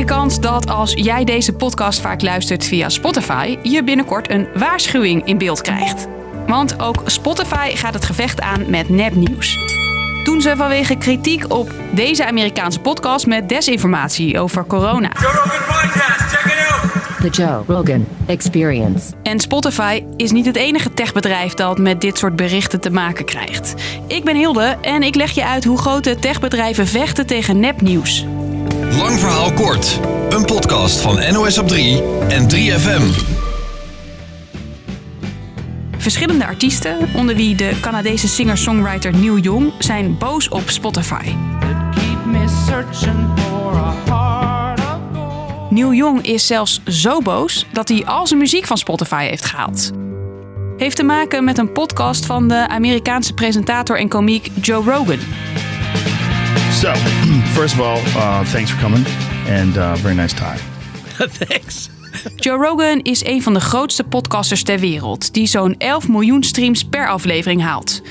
dikke kans dat als jij deze podcast vaak luistert via Spotify, je binnenkort een waarschuwing in beeld krijgt. Want ook Spotify gaat het gevecht aan met nepnieuws. Doen ze vanwege kritiek op deze Amerikaanse podcast met desinformatie over corona. The Joe Rogan Experience. En Spotify is niet het enige techbedrijf dat met dit soort berichten te maken krijgt. Ik ben Hilde en ik leg je uit hoe grote techbedrijven vechten tegen nepnieuws. Lang verhaal kort. Een podcast van NOS op 3 en 3FM. Verschillende artiesten, onder wie de Canadese singer-songwriter Neil Young, zijn boos op Spotify. Neil Young is zelfs zo boos dat hij al zijn muziek van Spotify heeft gehaald. Heeft te maken met een podcast van de Amerikaanse presentator en komiek Joe Rogan. So, first of all, uh, thanks for coming and uh, very nice tie. Thanks. Joe Rogan is een van de grootste podcasters ter wereld, die zo'n 11 miljoen streams per aflevering haalt.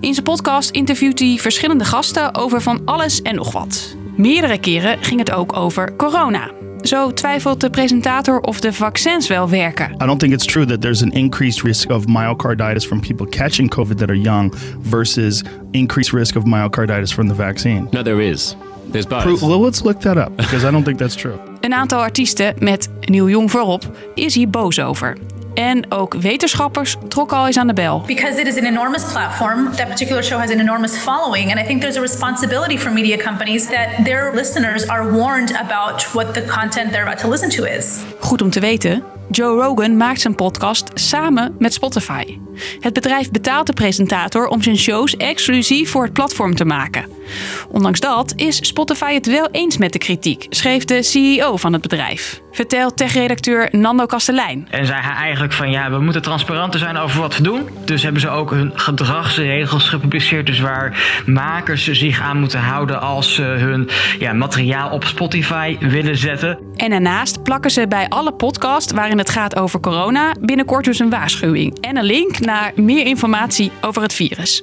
In zijn podcast interviewt hij verschillende gasten over van alles en nog wat. Meerdere keren ging het ook over corona. Zo twijfelt de presentator of de vaccins wel werken. I don't think it's true that there's an increased risk of myocarditis from people catching COVID that are young versus increased risk of myocarditis from the vaccine. No, there is. There's both. Pro- well, let's look that up because I don't think that's true. Een aantal artiesten, met Neil Young voorop, is hier boos over. En ook wetenschappers trokken al eens aan de bel. Because it is an enormous platform, that particular show has an enormous following, and I think there's a responsibility for media companies that their listeners are warned about what the content they're about to listen to is. Goed om te weten, Joe Rogan maakt zijn podcast samen met Spotify. Het bedrijf betaalt de presentator om zijn shows exclusief voor het platform te maken. Ondanks dat is Spotify het wel eens met de kritiek, schreef de CEO van het bedrijf. Vertelt techredacteur Nando Kastelein. En zei hij eigenlijk van ja, we moeten transparanter zijn over wat we doen. Dus hebben ze ook hun gedragsregels gepubliceerd. Dus waar makers zich aan moeten houden als ze hun ja, materiaal op Spotify willen zetten. En daarnaast plakken ze bij alle podcasts waarin het gaat over corona binnenkort dus een waarschuwing en een link naar meer informatie over het virus.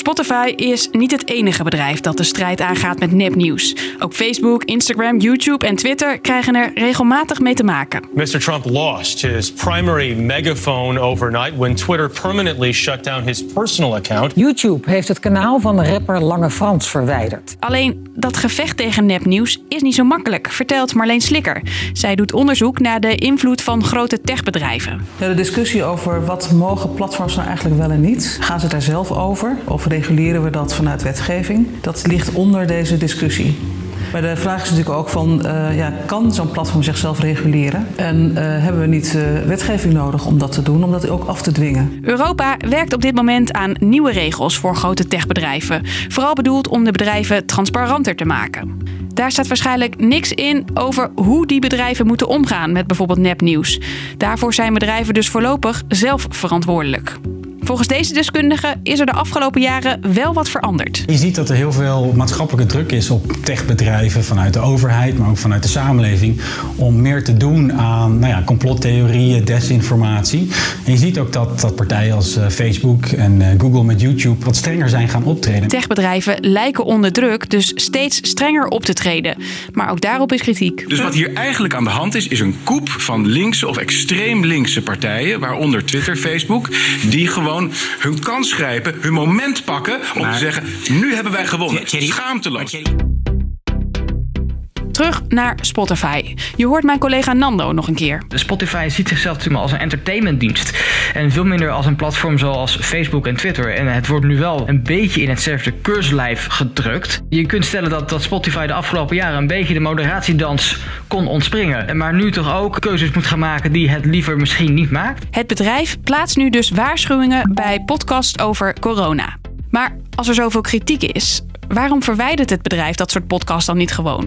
Spotify is niet het enige bedrijf dat de strijd aangaat met nepnieuws. Ook Facebook, Instagram, YouTube en Twitter krijgen er regelmatig mee te maken. Mr. Trump lost his primary megaphone overnight when Twitter permanently shut down his personal account. YouTube heeft het kanaal van de rapper Lange Frans verwijderd. Alleen dat gevecht tegen nepnieuws is niet zo makkelijk, vertelt Marleen Slikker. Zij doet onderzoek naar de invloed van grote techbedrijven. De discussie over wat mogen platforms nou eigenlijk wel en niet, gaan ze daar zelf over? Of reguleren we dat vanuit wetgeving? Dat ligt onder deze discussie. Maar de vraag is natuurlijk ook van, uh, ja, kan zo'n platform zichzelf reguleren? En uh, hebben we niet uh, wetgeving nodig om dat te doen, om dat ook af te dwingen? Europa werkt op dit moment aan nieuwe regels voor grote techbedrijven. Vooral bedoeld om de bedrijven transparanter te maken. Daar staat waarschijnlijk niks in over hoe die bedrijven moeten omgaan met bijvoorbeeld nepnieuws. Daarvoor zijn bedrijven dus voorlopig zelf verantwoordelijk. Volgens deze deskundige is er de afgelopen jaren wel wat veranderd. Je ziet dat er heel veel maatschappelijke druk is op techbedrijven vanuit de overheid, maar ook vanuit de samenleving, om meer te doen aan nou ja, complottheorieën, desinformatie. En je ziet ook dat, dat partijen als uh, Facebook en uh, Google met YouTube wat strenger zijn gaan optreden. Techbedrijven lijken onder druk dus steeds strenger op te treden. Maar ook daarop is kritiek. Dus wat hier eigenlijk aan de hand is, is een koep van linkse of extreem linkse partijen, waaronder Twitter, Facebook, die gewoon hun kans grijpen, hun moment pakken om maar, te zeggen: nu hebben wij gewonnen. Schaamteloos. Terug naar Spotify. Je hoort mijn collega Nando nog een keer. Spotify ziet zichzelf natuurlijk als een entertainmentdienst. En veel minder als een platform zoals Facebook en Twitter. En het wordt nu wel een beetje in hetzelfde keurslijf gedrukt. Je kunt stellen dat, dat Spotify de afgelopen jaren een beetje de moderatiedans kon ontspringen. Maar nu toch ook keuzes moet gaan maken die het liever misschien niet maakt. Het bedrijf plaatst nu dus waarschuwingen bij podcasts over corona. Maar als er zoveel kritiek is, waarom verwijdert het bedrijf dat soort podcasts dan niet gewoon?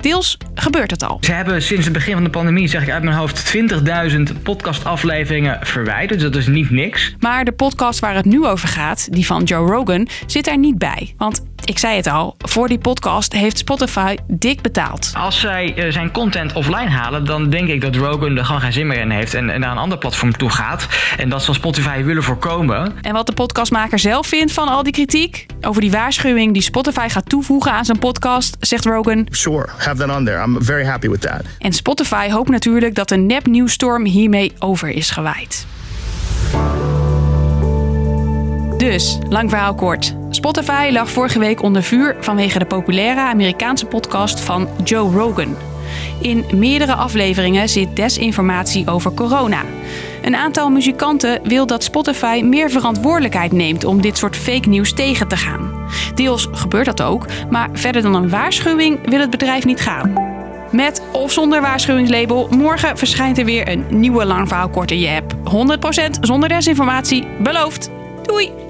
Deels gebeurt het al. Ze hebben sinds het begin van de pandemie, zeg ik uit mijn hoofd, 20.000 podcastafleveringen verwijderd. Dus dat is niet niks. Maar de podcast waar het nu over gaat, die van Joe Rogan, zit er niet bij. Want Ik zei het al, voor die podcast heeft Spotify dik betaald. Als zij uh, zijn content offline halen, dan denk ik dat Rogan er gewoon geen zin meer in heeft en, en naar een ander platform toe gaat. En dat zal Spotify willen voorkomen. En wat de podcastmaker zelf vindt van al die kritiek? Over die waarschuwing die Spotify gaat toevoegen aan zijn podcast, zegt Rogan. Sure, have that on there. I'm very happy with that. En Spotify hoopt natuurlijk dat de nepnieuwsstorm hiermee over is gewaaid. Dus, lang verhaal kort. Spotify lag vorige week onder vuur vanwege de populaire Amerikaanse podcast van Joe Rogan. In meerdere afleveringen zit desinformatie over corona. Een aantal muzikanten wil dat Spotify meer verantwoordelijkheid neemt om dit soort fake nieuws tegen te gaan. Deels gebeurt dat ook, maar verder dan een waarschuwing wil het bedrijf niet gaan. Met of zonder waarschuwingslabel, morgen verschijnt er weer een nieuwe lang in je app. 100% zonder desinformatie, beloofd. Doei!